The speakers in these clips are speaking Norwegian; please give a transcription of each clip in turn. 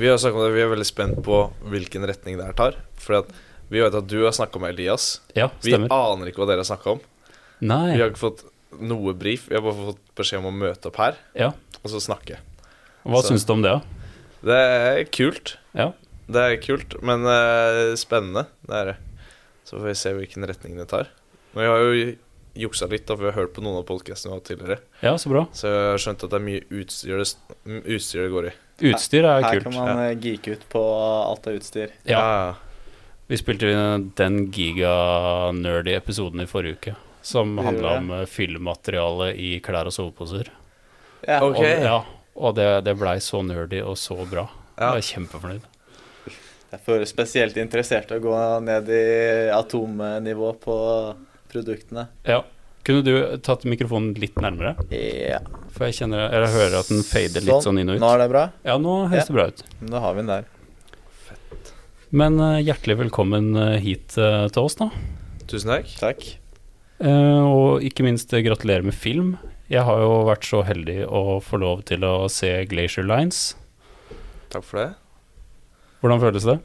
Vi har snakket om det, vi er veldig spent på hvilken retning det her tar. For at vi vet at du har snakka med Elias. Ja, Vi aner ikke hva dere har snakka om. Nei. Vi har ikke fått noe brief. Vi har bare fått beskjed om å møte opp her Ja. og så snakke. Hva syns du om det, da? Det er kult. Ja. Det er kult, men uh, spennende. Det er det. Så får vi se hvilken retning det tar. Men vi har jo juksa litt, da, for vi har hørt på noen av podkastene tidligere. Ja, så bra. Så jeg har skjønt at det er mye utstyr det, utstyr det går i. Utstyr er Her kult. Her kan man ja. geeke ut på alt av utstyr. Ja. Vi spilte inn den giga-nerdy episoden i forrige uke. Som handla om eh, fyllmateriale i klær og soveposer. Ja. Ok. Og, ja, og det, det blei så nerdy og så bra. Ja. Jeg er kjempefornøyd. Det er for spesielt interesserte å gå ned i atomnivå på produktene. Ja. Kunne du tatt mikrofonen litt nærmere? Ja. For jeg kjenner Jeg hører at den fader litt sånn inn og ut. Nå er det bra? Ja, nå høres Ja. det bra ut. Nå har vi den der. Fett. Men uh, hjertelig velkommen eh, hit uh, til oss, da. Tusen takk. Takk. Uh, og ikke minst gratulerer med film. Jeg har jo vært så heldig å få lov til å se Glacier Lines. Takk for det. Hvordan føles det?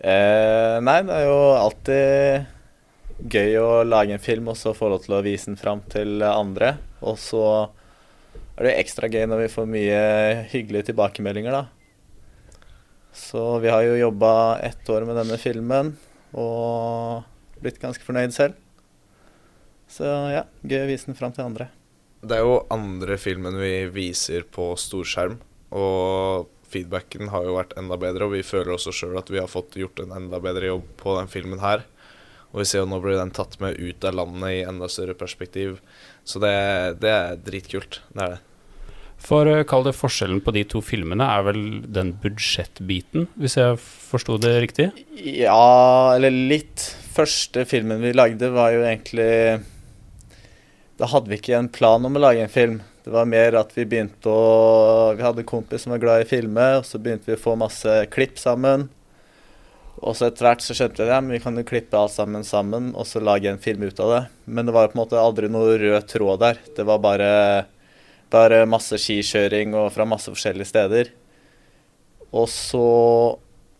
Eh, nei, det er jo alltid gøy å lage en film og så få lov til å vise den fram til andre. Og så er det ekstra gøy når vi får mye hyggelige tilbakemeldinger, da. Så vi har jo jobba ett år med denne filmen og blitt ganske fornøyd selv. Så ja, gøy å vise den fram til andre. Det er jo andre filmen vi viser på storskjerm, og feedbacken har jo vært enda bedre, og vi føler også sjøl at vi har fått gjort en enda bedre jobb på den filmen her. Og vi ser jo nå blir den tatt med ut av landet i enda større perspektiv. Så det, det er dritkult. Det er det. For eh, kall det forskjellen på de to filmene er vel den budsjettbiten, hvis jeg forsto det riktig? Ja, eller litt. Første filmen vi lagde var jo egentlig Da hadde vi ikke en plan om å lage en film. Det var mer at vi begynte å Vi hadde en kompis som var glad i filmer, og så begynte vi å få masse klipp sammen. Og så etter hvert så skjønte vi ja, men vi kan jo klippe alt sammen sammen og så lage en film ut av det. Men det var på en måte aldri noe rød tråd der. Det var bare, bare masse skikjøring og fra masse forskjellige steder. Og så,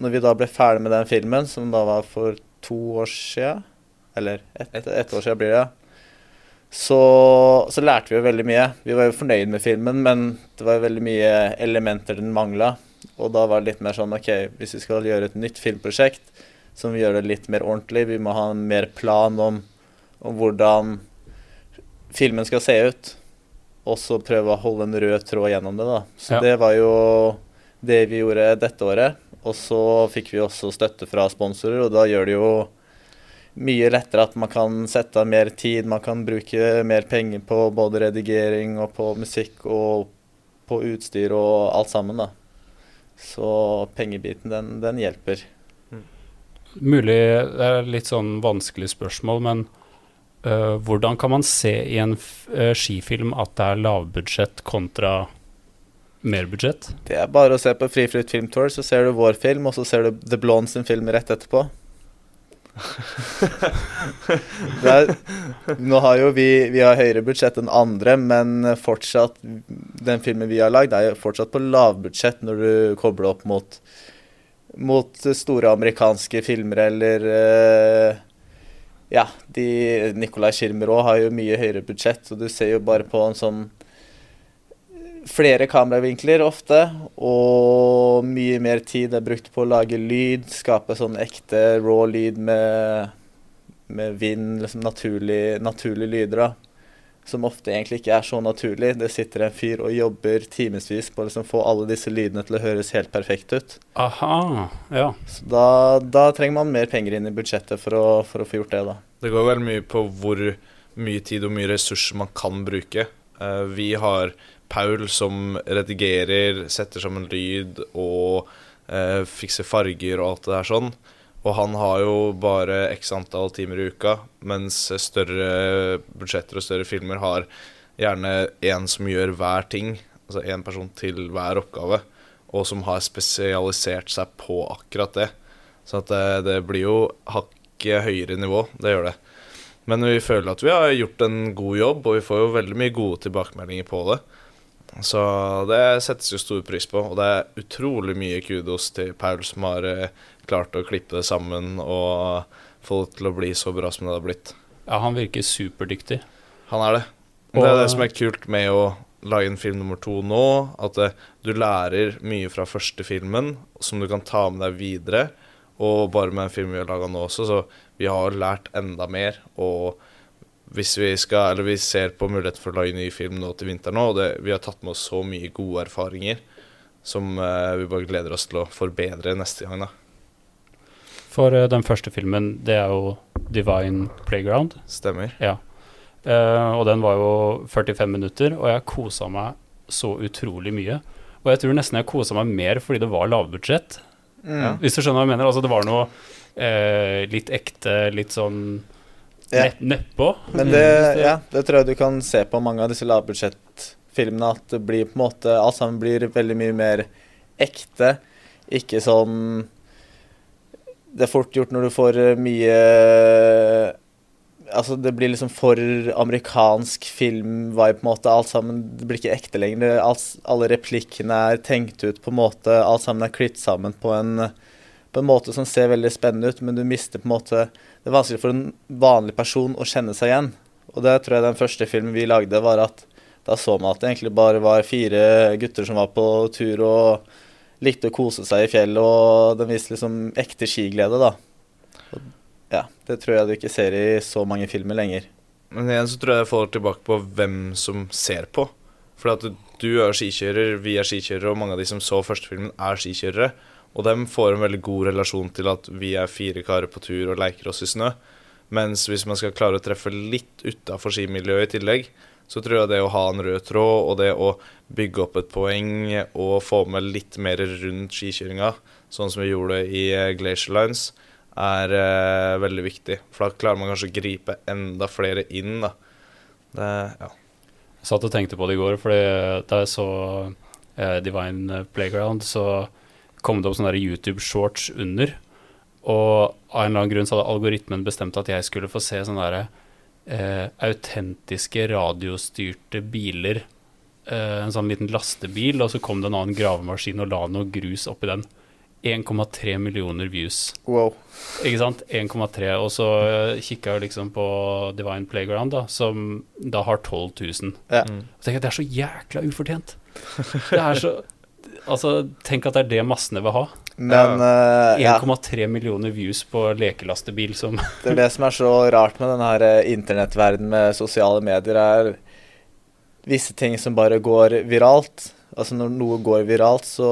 når vi da ble ferdig med den filmen, som da var for to år siden Eller ett et år siden blir det. Så, så lærte vi jo veldig mye. Vi var jo fornøyd med filmen, men det var jo veldig mye elementer den mangla. Og da var det litt mer sånn OK, hvis vi skal gjøre et nytt filmprosjekt, så må vi gjøre det litt mer ordentlig. Vi må ha en mer plan om, om hvordan filmen skal se ut. Og så prøve å holde en rød tråd gjennom det, da. Så Ja. det var jo det vi gjorde dette året. Og så fikk vi også støtte fra sponsorer, og da gjør det jo mye lettere at man kan sette av mer tid, man kan bruke mer penger på både redigering og på musikk og på utstyr og alt sammen, da. Så pengebiten, den, den hjelper. Mulig det er litt sånn vanskelig spørsmål, men uh, hvordan kan man se i en øh, skifilm at det er lavbudsjett kontra merbudsjett? Det er bare å se på Friflyt Filmtour, så ser du vår film, og så ser du The Blonde sin film rett etterpå. Er, nå har jo vi, vi har høyere budsjett enn andre, men fortsatt Den filmen vi har lagd, er jo fortsatt på lavbudsjett når du kobler opp mot mot store amerikanske filmer eller uh, Ja, de Nicolai Schirmer òg har jo mye høyere budsjett, så du ser jo bare på en sånn flere kameravinkler ofte, og mye mer tid er brukt på å lage lyd, skape sånn ekte raw lyd med, med vind, liksom naturlig, naturlige lyder, da. Som ofte egentlig ikke er så naturlig. Det sitter en fyr og jobber timevis på å liksom få alle disse lydene til å høres helt perfekt ut. Aha, ja. Så da, da trenger man mer penger inn i budsjettet for å, for å få gjort det, da. Det går vel mye på hvor mye tid og mye ressurser man kan bruke. Eh, vi har Paul som redigerer, setter sammen lyd og eh, fikser farger og alt det der sånn. Og han har jo bare x antall timer i uka, mens større budsjetter og større filmer har gjerne én som gjør hver ting, altså én person til hver oppgave, og som har spesialisert seg på akkurat det. Så det, det blir jo hakket høyere nivå, det gjør det. Men vi føler at vi har gjort en god jobb, og vi får jo veldig mye gode tilbakemeldinger på det. Så det settes jo stor pris på, og det er utrolig mye kudos til Paul som har eh, klart å klippe det sammen og få det til å bli så bra som det har blitt. Ja, han virker superdyktig. Han er det. Og det er det som er kult med å lage en film nummer to nå, at eh, du lærer mye fra første filmen som du kan ta med deg videre. Og bare med en film vi har laga nå også, så vi har lært enda mer. Og hvis vi skal, eller vi ser på muligheten for å lage ny film nå til vinteren òg, og det, vi har tatt med oss så mye gode erfaringer som eh, vi bare gleder oss til å forbedre neste gang, da. For eh, den første filmen, det er jo Divine Playground. Stemmer. Ja. Eh, og den var jo 45 minutter, og jeg kosa meg så utrolig mye. Og jeg tror nesten jeg kosa meg mer fordi det var lavbudsjett. Mm. Hvis du skjønner hva jeg mener? Altså det var noe eh, litt ekte, litt sånn Ja. nett, nedpå. Men det, ja, det tror jeg du kan se på mange av disse lavbudsjettfilmene, at det blir på en måte Alt sammen blir veldig mye mer ekte. Ikke sånn Det er fort gjort når du får eh, mye Altså, det blir liksom for amerikansk film-vibe, på en måte. Alt sammen Det blir ikke ekte lenger. Alt, alle replikkene er tenkt ut på en måte. Alt sammen er klitt sammen på en, på en måte som ser veldig spennende ut, men du mister på en måte Det er vanskelig for en vanlig person å kjenne seg igjen. Og det tror jeg den første filmen vi lagde, var at da så man at det egentlig bare var fire gutter som var på tur og likte å kose seg i fjellet, og den viste liksom ekte skiglede, da. Og ja, det tror jeg du ikke ser i så mange filmer lenger. Men igjen så tror jeg jeg faller tilbake på hvem som ser på. For at du er skikjører, vi er skikjørere, og mange av de som så første filmen, er skikjørere. Og dem får en veldig god relasjon til at vi er fire karer på tur og leker oss i snø. Mens hvis man skal klare å treffe litt utafor skimiljøet i tillegg, så tror jeg det å ha en rød tråd og det å bygge opp et poeng og få med litt mer rundt skikjøringa, sånn som vi gjorde i eh, Glacier Lines, er eh, veldig viktig. For da klarer man kanskje å gripe enda flere inn, da. Det, ja. Jeg satt og tenkte på det i går, fordi da jeg så eh, Divine Playground, så kom det opp sånne YouTube-shorts under. Og av en eller annen grunn så hadde algoritmen bestemt at jeg skulle få se sånne der, eh, autentiske radiostyrte biler. Eh, en sånn liten lastebil, og så kom det en annen gravemaskin og la noe grus oppi den. 1,3 millioner views. Wow. Ikke sant? 1,3. Og så uh, kikka jeg liksom på Divine Playground, da, som da har 12 000. Ja. Mm. Så tenker jeg at det er så jækla ufortjent. Det er så Altså, tenk at det er det massene vil ha. Men eh, ja, 1,3 millioner views på lekelastebil som det er det som er så rart med denne her eh, med sosiale medier, er visse ting som bare går viralt. Altså når noe går viralt, så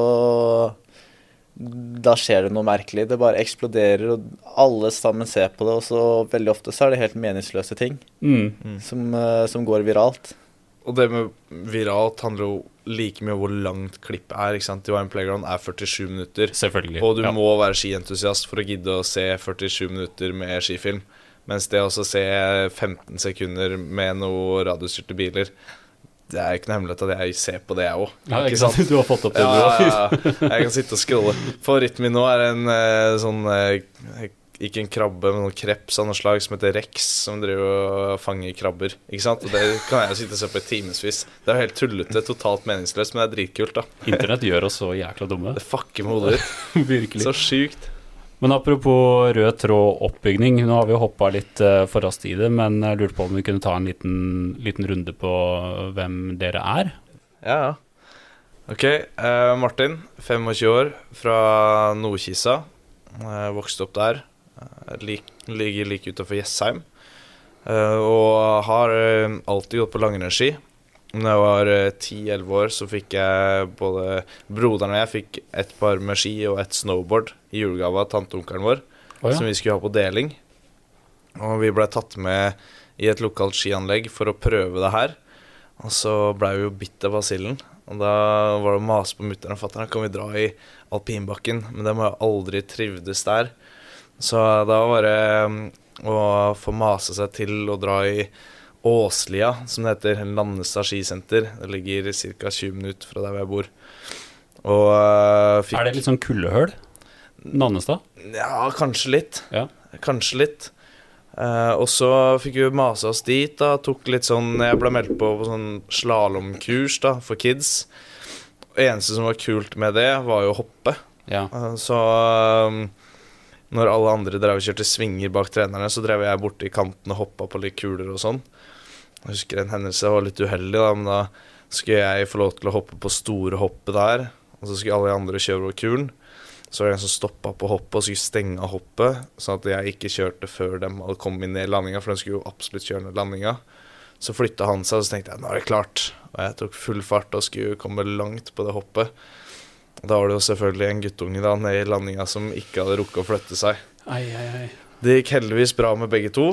da skjer det noe merkelig. Det bare eksploderer, og alle sammen ser på det. Og så veldig ofte så er det helt meningsløse ting mm. som, eh, som går viralt. Og det med viralt handler jo like mye om hvor langt klippet er. ikke sant? Divine Playground er 47 minutter. Selvfølgelig. Og du ja. må være skientusiast for å gidde å se 47 minutter med skifilm. Mens det å se 15 sekunder med noe radiostyrte biler Det er ikke noe hemmelighet at jeg ser på det, jeg òg. ja, ikke sant? Du har fått opp det, Ja, du ja, òg. ja. Jeg kan sitte og scrolle. Favoritten min nå er en eh, sånn eh, Ikke en krabbe, men noen kreps av noe slag som heter Rex, som driver og fanger krabber. Ikke sant? Og det kan jeg sitte og se på i timevis. Det er jo helt tullete, totalt meningsløst, men det er dritkult, da. Internett gjør oss så jækla dumme. Det fucker med hodet ditt. Så sjukt. Men apropos rød tråd oppbygning, nå har vi jo hoppa litt uh, for raskt i det, men jeg lurte på om vi kunne ta en liten, liten runde på hvem dere er. Ja, ja. Ok, eh, Martin, 25 år, fra Nordkisa. Eh, vokste opp der. Eh, ligger like utafor Jessheim. Eh, og har eh, alltid gått på langrennsski. Da jeg var ti-elleve år, så fikk jeg både Broderen og jeg fikk et par med ski og et snowboard i julegave av tanteonkelen vår, oh, ja. som vi skulle ha på deling. Og vi blei tatt med i et lokalt skianlegg for å prøve det her. Og så blei vi jo bitt av basillen. Og da var det å mase på mutter'n og fatter'n kan vi dra i alpinbakken, men de har jo aldri trivdes der. Så da var det mm, å få mase seg til å dra i Åslia, som det heter, Landestad skisenter. Det ligger ca. 20 minutter fra der jeg bor. Og øh, fikk Er det litt sånn kuldehull? Nannestad? Ja, kanskje litt. Ja. Kanskje litt. Uh, og så fikk vi mase oss dit, da. Tok litt sånn Jeg ble meldt på på sånn slalåmkurs for kids. Det eneste som var kult med det, var jo å hoppe. Ja. Uh, Så um, når alle andre drev og kjørte svinger bak trenerne, så drev jeg borte i kanten og hoppa på litt kuler og sånn. Jeg husker en hendelse jeg var litt uheldig, da, men da skulle jeg få lov til å hoppe på store hoppet der. Og så skulle alle de andre kjøre over kulen. Så var det en som stoppa på hoppet og skulle stenge av hoppet, sånn at jeg ikke kjørte før de hadde kommet ned i landinga, for de skulle jo absolutt kjøre ned landinga. Så flytta han seg, og så tenkte jeg nå er det klart. Og jeg tok full fart og skulle komme langt på det hoppet. Da var det jo selvfølgelig en guttunge da nede i landinga som ikke hadde rukket å flytte seg. Ai, ai, ai. Det gikk heldigvis bra med begge to.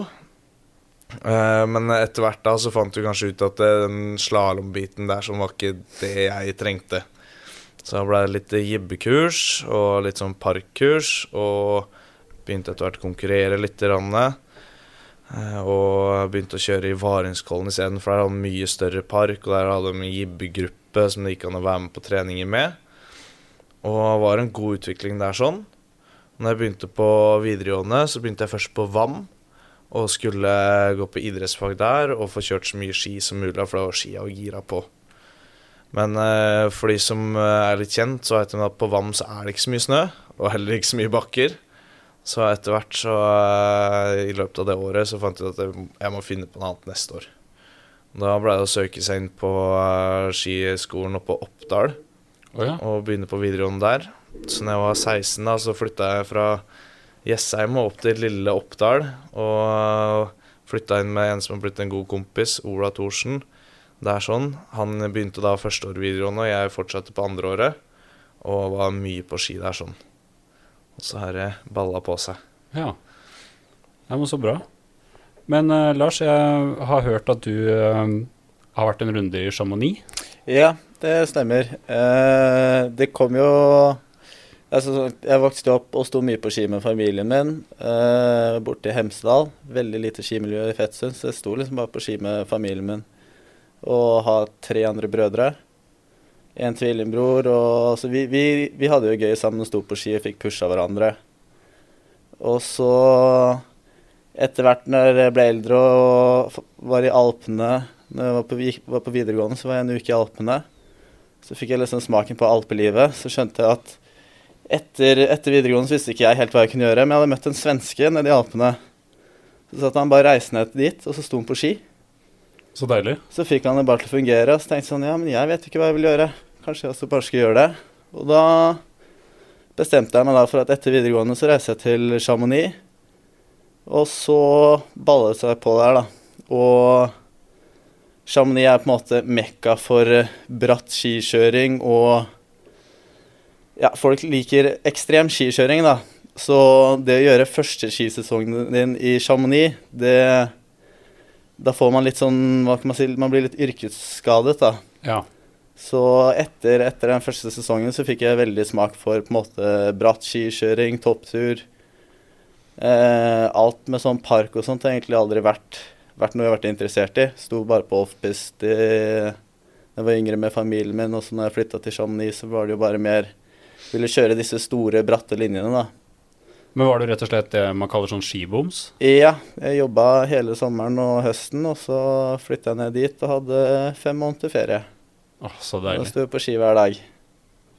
Eh, men etter hvert da så fant du kanskje ut at den slalåmbiten der som var ikke det jeg trengte. Så da ble det litt jibbekurs og litt sånn parkkurs, og begynte etter hvert å konkurrere litt. Grann, eh, og begynte å kjøre i Varingskollen isteden, for der hadde de mye større park, og der hadde de en jibbegruppe som det gikk an å være med på treninger med. Og det var en god utvikling der sånn. Når jeg begynte på videregående, så begynte jeg først på VAM. Og skulle gå på idrettsfag der og få kjørt så mye ski som mulig, for det var skia og gira på. Men eh, for de som eh, er litt kjent, så vet de at på VAM så er det ikke så mye snø, og heller ikke så mye bakker. Så etter hvert, så eh, i løpet av det året, så fant jeg ut at jeg, må finne på noe annet neste år. Da ble det å søke seg inn på eh, skiskolen oppe på Oppdal Å ja. og begynne på videregående der. Så når jeg var 16, da, så flytta jeg fra Jessheim og opp til lille Oppdal. Og flytta inn med en som har blitt en god kompis, Ola Thorsen. Det er sånn. Han begynte da første år videregående, og jeg fortsatte på andre året. Og var mye på ski der sånn. Og så har det balla på seg. ja. Det var så bra. Men uh, Lars, jeg har hørt at du uh, har vært en runde i Chamonix. Ja, det stemmer. Eh, det kom jo altså, Jeg vokste opp og sto mye på ski med familien min eh, borte i Hemsedal. Veldig lite skimiljø i Fettsund, så jeg sto liksom bare på ski med familien min. Og har tre andre brødre. En tvillingbror. Og, så vi, vi, vi hadde jo gøy sammen og sto på ski og fikk pusha hverandre. Og så, etter hvert når jeg ble eldre og var i Alpene Når jeg var på, gikk, var på videregående, så var jeg en uke i Alpene. Så fikk jeg liksom smaken på alpelivet. Så skjønte jeg at etter, etter videregående så visste ikke jeg helt hva jeg kunne gjøre, men jeg hadde møtt en svenske nede i Alpene. Så satt han bare reiste ned dit, og så sto han på ski. Så deilig. Så fikk han det bare til å fungere, og så tenkte jeg sånn Ja, men jeg vet ikke hva jeg vil gjøre. Kanskje jeg også bare skal gjøre det. Og da bestemte jeg meg da for at etter videregående så reiser jeg til Chamonix. Og så ballet det seg på der, da. Og Chamonix er på en måte mekka for eh, bratt skikjøring og Ja, folk liker ekstrem skikjøring, da. Så det å gjøre første skisesongen din i Chamonix, det Da får man litt sånn Hva kan man si Man blir litt yrkesskadet, da. Ja. Så etter, etter den første sesongen så fikk jeg veldig smak for på en måte bratt skikjøring, topptur. Eh, alt med sånn park og sånt har egentlig aldri vært, vært noe jeg har vært interessert i. Sto bare på offpist da jeg var yngre med familien min, og så når jeg flytta til Chamonix, så var det jo bare mer Ville kjøre disse store, bratte linjene, da. Men var du rett og slett det man kaller sånn skiboms? Ja, jeg jobba hele sommeren og høsten, og så flytta jeg ned dit og hadde fem måneder ferie. Åh, så Da deilig. sto jeg på ski hver dag.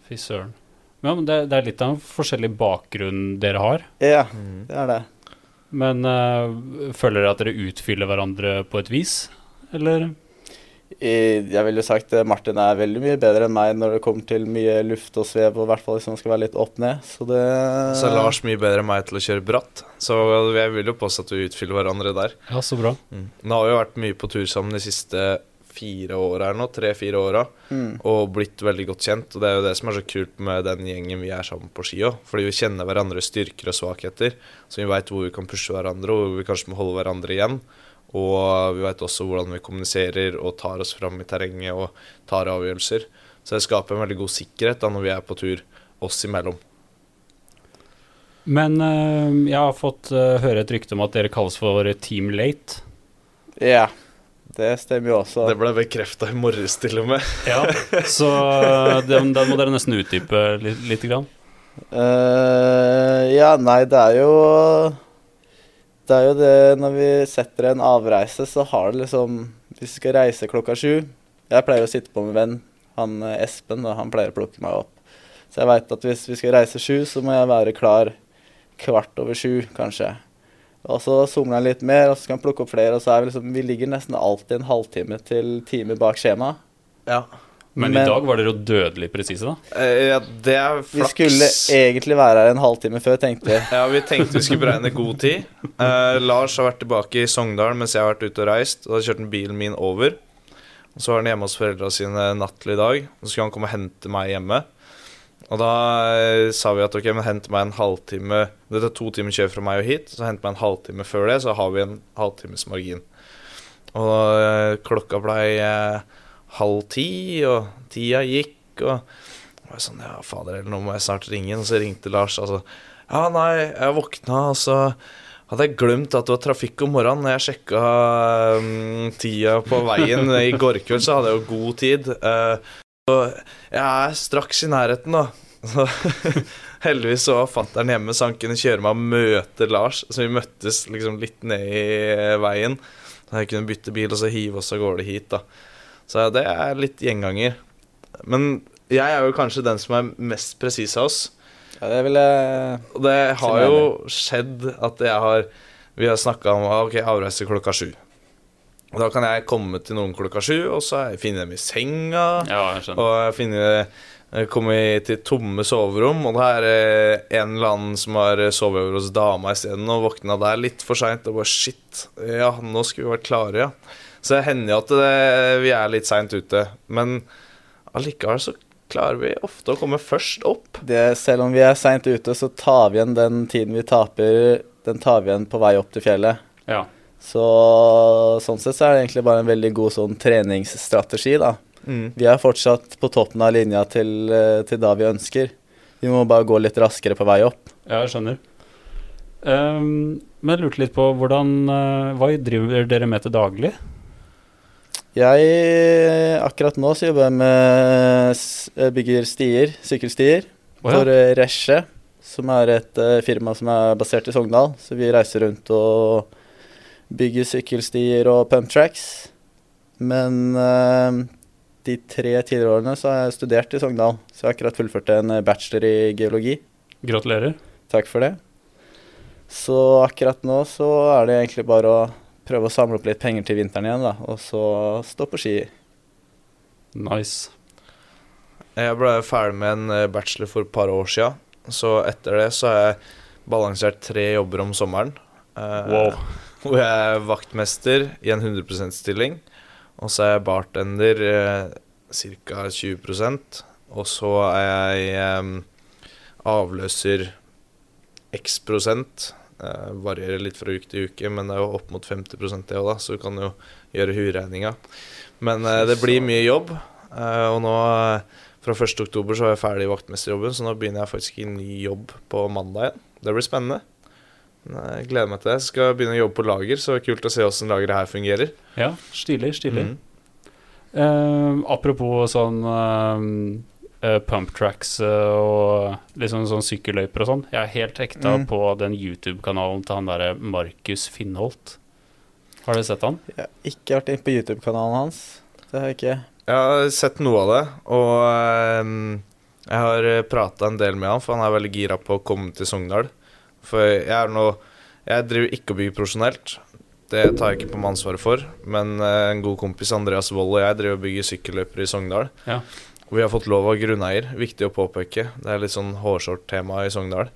Fy søren. Ja, men det, det er litt av en forskjellig bakgrunn dere har. Ja, Mm. det er det. Men uh, føler dere at dere utfyller hverandre på et vis? Eller? Jeg ville sagt at Martin er veldig mye bedre enn meg når det kommer til mye luft og svev, og i hvert fall hvis man skal være litt opp ned. Så det Så er Lars mye bedre enn meg til å kjøre bratt, så jeg vil jo påstå at vi utfyller hverandre der. Ja, så bra. Mm. Nå har vi jo vært mye på tur sammen de siste fire åra her nå, tre-fire åra, mm. og blitt veldig godt kjent. Og det er jo det som er så kult med den gjengen vi er sammen på ski òg, fordi vi kjenner hverandres styrker og svakheter, så vi veit hvor vi kan pushe hverandre, og hvor vi kanskje må holde hverandre igjen. Og vi veit også hvordan vi kommuniserer og tar oss fram i terrenget og tar avgjørelser. Så det skaper en veldig god sikkerhet da når vi er på tur oss imellom. Men eh, jeg har fått eh, høre et rykte om at dere kalles for Team Late. Ja, det stemmer jo også. Det ble bekrefta i morges til og med. Ja. Så den, den må dere nesten utdype litt, lite grann. Uh, ja, nei, det er jo Det er jo det når vi setter en avreise, så har det liksom Hvis vi skal reise klokka sju Jeg pleier å sitte på med venn, han eh, Espen, og han pleier å plukke meg opp. Så jeg veit at hvis vi skal reise sju, så må jeg være klar kvart over sju, kanskje. Og så somler han litt mer, og så skal han plukke opp flere, og så er vi liksom Vi ligger nesten alltid en halvtime til time bak skjema. Ja. Men, Men- i dag var dere jo dødelig presise, da. Eh, ja, det er Vi skulle egentlig være her en halvtime før, tenkte vi. Ja, vi tenkte vi skulle beregne god tid. Uh, Lars har vært tilbake i Sogndal mens jeg har vært ute og reist. Og da kjørte han bilen min over. Og så var han hjemme hos foreldra sine natt til i dag. Og så skulle han komme og hente meg hjemme. Og da eh, sa vi at ok, men hent meg en halvtime Dette er to timer kjør fra meg og hit. Så hent meg en halvtime før det, så har vi en halvtimes margin. Og eh, klokka blei eh, halv ti, og tida gikk, og jeg var sånn, ja fader, eller nå må jeg snart ringe. Og så ringte Lars, altså. Ja, nei, jeg våkna, og så hadde jeg glemt at det var trafikk om morgenen. Når jeg sjekka um, tida på veien i går kveld, så hadde jeg jo god tid. Eh, så jeg er straks i nærheten, da. Så heldigvis så var fatter'n hjemme, så han kunne kjøre meg og møte Lars. Så vi møttes liksom litt ned i veien. Så jeg kunne bytte bil og så hive oss av gårde hit, da. Så det er litt gjenganger. Men jeg er jo kanskje den som er mest presis av oss. Ja, det vil jeg Og det har jo skjedd at jeg har Vi har snakka om ok, avreise klokka sju. Og da kan jeg komme til noen klokka sju, og så finner jeg dem i senga. Ja, jeg skjønner. Og jeg finner jeg kommer til tomme soverom, og da er det en eller annen som har sovet over hos dama isteden, og våkna der litt for seint og bare shit, ja, nå skulle vi vært klare, ja. Så det hender jo at det, vi er litt seint ute, men allikevel så klarer vi ofte å komme først opp. det, Selv om vi er seint ute, så tar vi igjen den tiden vi taper, den tar vi igjen på vei opp til fjellet. Ja. Så sånn sett så er det egentlig bare en veldig god sånn treningsstrategi, da. Vi er fortsatt på toppen av linja til, eh, til da vi ønsker. Vi må bare gå litt raskere på vei opp. Ja, jeg skjønner. Um, men jeg lurte litt på hvordan eh, Hva driver dere med til daglig? Jeg Akkurat nå så jobber jeg med jeg bygger stier, sykkelstier, oh, ja. for eh, Resje, som er et firma som er basert i Sogndal. Så vi reiser rundt og bygger sykkelstier og pump tracks. Men uh, de tre tidligere årene så har jeg studert i Sogndal, så jeg har akkurat fullført en eh, bachelor i geologi. Gratulerer. Takk for det. Så akkurat nå så er det egentlig bare å prøve å samle opp litt penger til vinteren igjen, da, og så stå på ski. Nice. Jeg ble ferdig med en eh, bachelor for et par år sia, så etter det så har jeg balansert tre jobber om sommeren. Wow. Hvor jeg er vaktmester i en 100 %-stilling, og så er jeg bartender eh, ca. 20% og så er jeg eh, avløser x prosent. Eh, varierer litt fra uke til uke, men det er jo opp mot 50 det òg, da, så du kan jo gjøre huregninga. Men eh, det blir mye jobb, eh, og nå eh, fra 1. oktober så er jeg ferdig i vaktmesterjobben, så nå begynner jeg faktisk i ny jobb på mandag igjen. Det blir spennende. Jeg gleder meg til det. Jeg skal begynne å jobbe på lager, så det er kult å se åssen lageret her fungerer. Ja, stilig, stilig. Mm. Uh, apropos sånn ehm, eh, pump tracks eh, og liksom sånn sykkelløyper og sånn. Jeg er helt hekta Mm. på den YouTube-kanalen til han derre Markus Finnholt. Har du sett han? Jeg har ikke vært inne på YouTube-kanalen hans. Det har jeg ikke. Jeg har sett noe av det, og ehm, jeg har prata en del med han, for han er veldig gira på å komme til Sogndal. For jeg nå Jeg driver ikke og bygger profesjonelt. Det tar jeg ikke på meg ansvaret for. Men eh, en god kompis, Andreas Wold, og jeg driver og bygger sykkelløyper i Sogndal. Ja. Og vi har fått lov av grunneier. Viktig å påpeke. Det er litt sånn hårsårt tema i Sogndal.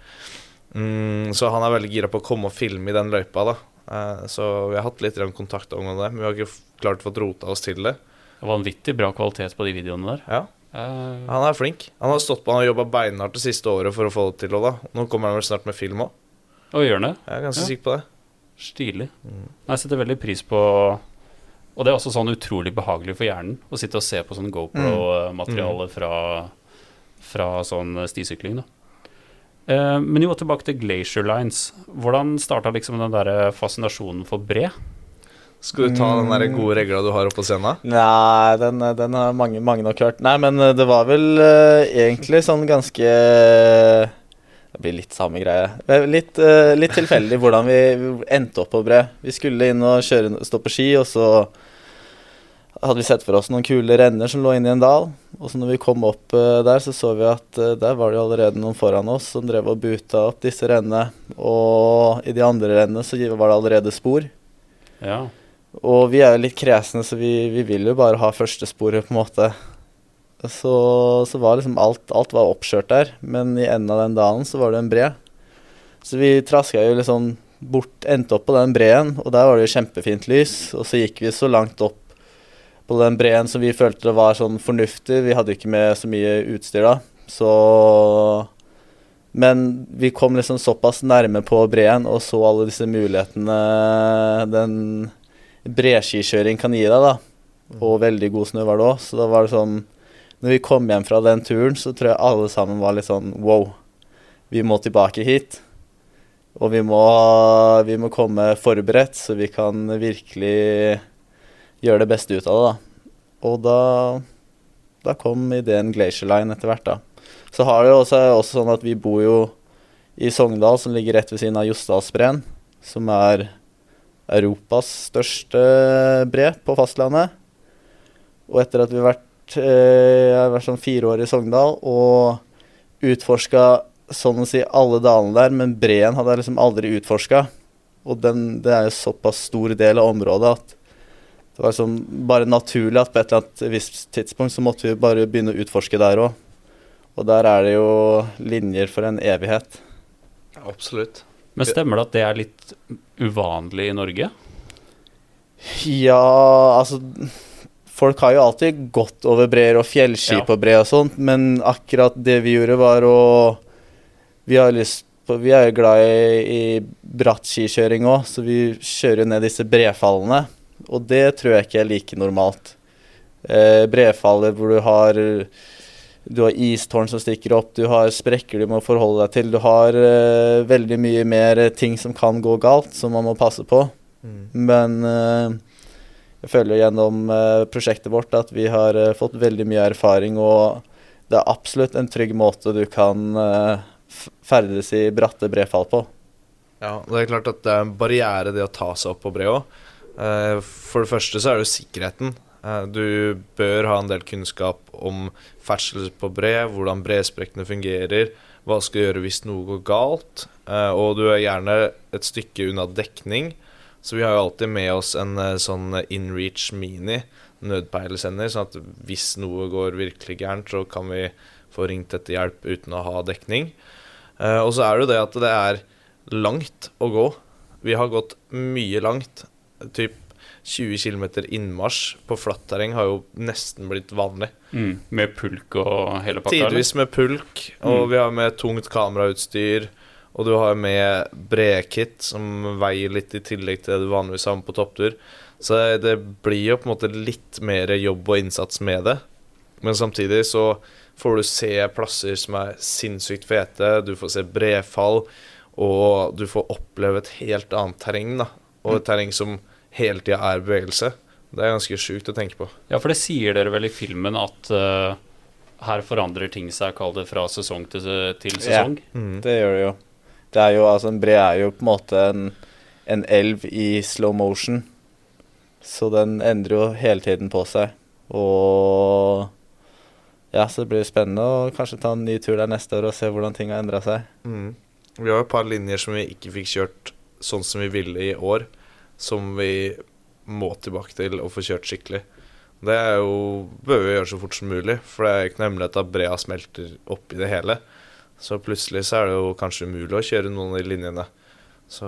Mm, så han er veldig gira på å komme og filme i den løypa, da. Eh, så vi har hatt litt kontakt om det, men vi har ikke klart å få rota oss til det. Vanvittig bra kvalitet på de videoene der. Ja, Uh... Han er flink. Han har stått på Han har jobba beinhardt det siste året for å få det til. Og da. Nå kommer han vel snart med film òg. Og gjør det. Jeg er ganske Ja. sikker på det. Stilig. Mm. Nei, Jeg setter veldig pris på Og det er også sånn utrolig behagelig for hjernen å sitte og se på sånn GoPro-materiale fra, fra sånn stisykling. da. Eh, men jo, tilbake til Glacier Lines. Hvordan starta liksom den der fascinasjonen for bre? Skal du ta den der Mm. gode regla du har oppå scenen? Nei, den, den har mange, mange nok hørt. Nei, men det var vel uh, egentlig sånn ganske Det blir litt samme greie. Litt, uh, litt tilfeldig hvordan vi endte opp på bre. Vi skulle inn og kjøre, stå på ski, og så hadde vi sett for oss noen kule renner som lå inne i en dal. Og så når vi kom opp uh, der, så så vi at uh, der var det allerede noen foran oss som drev og buta opp disse rennene. Og i de andre rennene så var det allerede spor. Ja. Og vi er jo litt kresne, så vi, vi vil jo bare ha førstesporet, på en måte. Så, så var liksom alt, alt var oppkjørt der, men i enden av den dalen så var det en bre. Så vi traska jo liksom bort, endte opp på den breen, og der var det jo kjempefint lys. Og så gikk vi så langt opp på den breen som vi følte det var sånn fornuftig. Vi hadde ikke med så mye utstyr da, så Men vi kom liksom såpass nærme på breen og så alle disse mulighetene den breskikjøring kan gi deg, da. Og veldig god snø var det òg, så da var det sånn når vi kom hjem fra den turen, så tror jeg alle sammen var litt sånn wow, vi må tilbake hit. Og vi må, vi må komme forberedt, så vi kan virkelig gjøre det beste ut av det. da. Og da, da kom ideen Glacier Line etter hvert, da. Så har det jo også, også sånn at vi bor jo i Sogndal, som ligger rett ved siden av Jostedalsbreen, som er Europas største bre på fastlandet. Og etter at vi har vært Eh, jeg har vært sånn fire år i Sogndal og utforska sånn å si alle dalene der, men breen hadde jeg liksom aldri utforska. Og den, det er jo såpass stor del av området at det var liksom bare naturlig at på et eller annet visst tidspunkt så måtte vi bare begynne å utforske der òg. Og der er det jo linjer for en evighet. Absolutt. Men stemmer det at det er litt uvanlig i Norge? Ja, altså Folk har jo alltid gått over breer og fjellski Ja. på bre og sånt, men akkurat det vi gjorde, var å Vi har lyst på Vi er jo glad i, i bratt skikjøring òg, så vi kjører ned disse brefallene. Og det tror jeg ikke er like normalt. Eh, brefaller hvor du har du har istårn som stikker opp, du har sprekker du må forholde deg til. Du har uh, veldig mye mer ting som kan gå galt, som man må passe på. Mm. Men eh, jeg føler gjennom eh, prosjektet vårt at vi har eh, fått veldig mye erfaring, og det er absolutt en trygg måte du kan eh, ferdes i bratte brefall på. Ja, det er klart at det er en barriere det å ta seg opp på bre òg. For det første så er det jo sikkerheten. Du bør ha en del kunnskap om ferdsel på bre, hvordan bresprekkene fungerer, hva skal du gjøre hvis noe går galt, og du er gjerne et stykke unna dekning. Så vi har jo alltid med oss en eh, sånn InReach Mini nødpeilesender, sånn at hvis noe går virkelig gærent, så kan vi få ringt etter hjelp uten å ha dekning. Eh, og så er det jo det at det er langt å gå. Vi har gått mye langt. Typ 20 km innmarsj på flatt terreng har jo nesten blitt vanlig. Mm. Med pulk og hele pakka? Tidvis med pulk, og Mm. vi har med tungt kamerautstyr. Og du har med bredkit, som veier litt i tillegg til det du vanligvis har med på topptur. Så det blir jo på en måte litt mer jobb og innsats med det. Men samtidig så får du se plasser som er sinnssykt fete. Du får se brefall, og du får oppleve et helt annet terreng. da Og et terreng som hele tida er bevegelse. Det er ganske sjukt å tenke på. Ja, for det sier dere vel i filmen at uh, her forandrer ting seg, kall det fra sesong til, til Ja. mm. Det gjør det jo. Det er jo, altså En bre er jo på en måte en, en elv i slow motion. Så den endrer jo hele tiden på seg. Og ja, så det blir spennende å kanskje ta en ny tur der neste år og se hvordan ting har endra seg. Mm. Vi har jo et par linjer som vi ikke fikk kjørt sånn som vi ville i år, som vi må tilbake til og få kjørt skikkelig. Det er jo, bør vi gjøre så fort som mulig, for det er ikke noe hemmelighet at brea smelter opp i det hele. Så plutselig så er det jo kanskje umulig å kjøre noen av de linjene. Så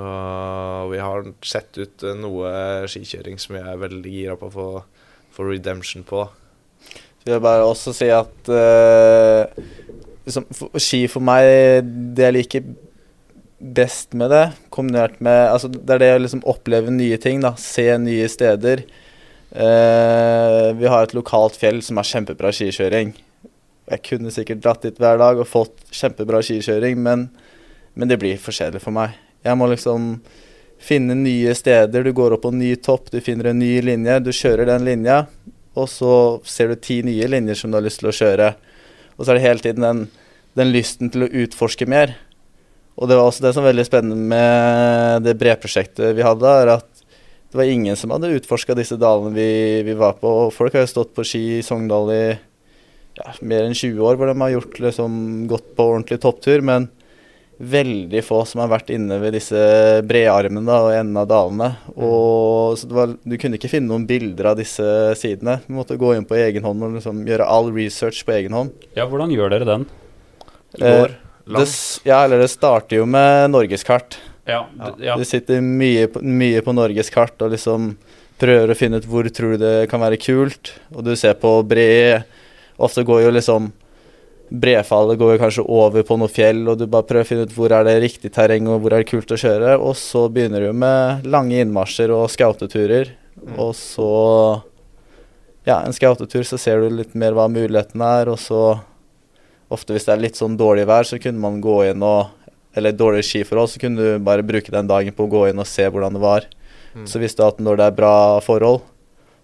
vi har sett ut eh, noe skikjøring som jeg er veldig gira på å få, redemption på. Så vil jeg bare også si at uh, liksom, for, ski for meg, det jeg liker best med det, kombinert med altså, Det er det å liksom oppleve nye ting, da. Se nye steder. Uh, vi har et lokalt fjell som er kjempebra skikjøring. Jeg kunne sikkert dratt dit hver dag og fått kjempebra skikjøring, men, men det blir for kjedelig for meg. Jeg må liksom finne nye steder. Du går opp på en ny topp, du finner en ny linje, du kjører den linja, og så ser du ti nye linjer som du har lyst til å kjøre. Og så er det hele tiden den, den lysten til å utforske mer. Og det var også det som var veldig spennende med det breprosjektet vi hadde, er at det var ingen som hadde utforska disse dalene vi, vi, var på. Og folk har jo stått på ski i Sogndal i ja, mer enn 20 år, hvor de har gjort, liksom, gått på ordentlig topptur. Men veldig få som har vært inne ved disse bredarmene da, og enden av dalene. Og, så var, du kunne ikke finne noen bilder av disse sidene. Du måtte gå inn på egen hånd og liksom gjøre all research på egen hånd. Ja, hvordan gjør dere den? Går Eh, det, ja, eller det starter jo med norgeskart. Ja, Ja. Du sitter mye på, mye på norgeskart og liksom prøver å finne ut hvor tror du det kan være kult. Og du ser på bre Ofte går jo liksom Brefallet går jo kanskje over på noe fjell, og du bare prøver å finne ut hvor er det riktig terreng og hvor er det kult å kjøre. Og så begynner du med lange innmarsjer og scouteturer. Og så Ja, en scoutetur, så ser du litt mer hva muligheten er, og så Ofte hvis det er litt sånn dårlig vær, så kunne man gå inn og Eller dårlige skiforhold, så kunne du bare bruke den dagen på å gå inn og se hvordan det var. Mm. Så visste du at når det er bra forhold,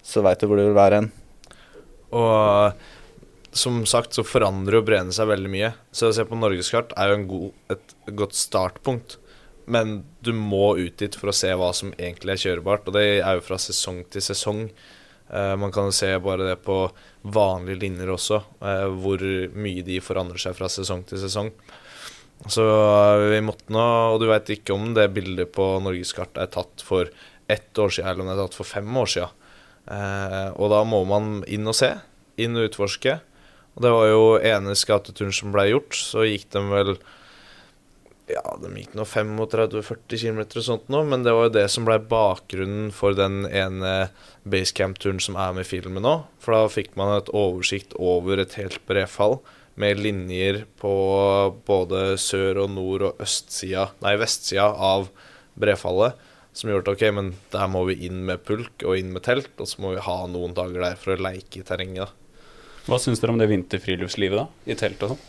så veit du hvor du vil være hen. Og som sagt så forandrer jo breene seg veldig mye. Så å se på norgeskart er jo god, et godt startpunkt. Men du må ut dit for å se hva som egentlig er kjørebart, og det er jo fra sesong til sesong. Eh, man kan jo se bare det på vanlige linjer også, eh, hvor mye de forandrer seg fra sesong til sesong. Så eh, vi måtte nå, og du veit ikke om det bildet på norgeskart er tatt for ett år siden, eller om det er tatt for fem år siden. Eh, og da må man inn og se, inn og utforske. Og det var jo ene skateturen som ble gjort, så gikk de vel Ja, de gikk nå 35-40 km og sånt nå, men det var jo det som ble bakgrunnen for den ene basecamp-turen som er med i filmen nå. For da fikk man et oversikt over et helt brefall med linjer på både sør- og nord- og østsida, nei, vestsida av brefallet. Som gjorde at ok, men der må vi inn med pulk og inn med telt, og så må vi ha noen dager der for å leike i terrenget. Hva syns dere om det vinterfriluftslivet, da? I telt og sånn?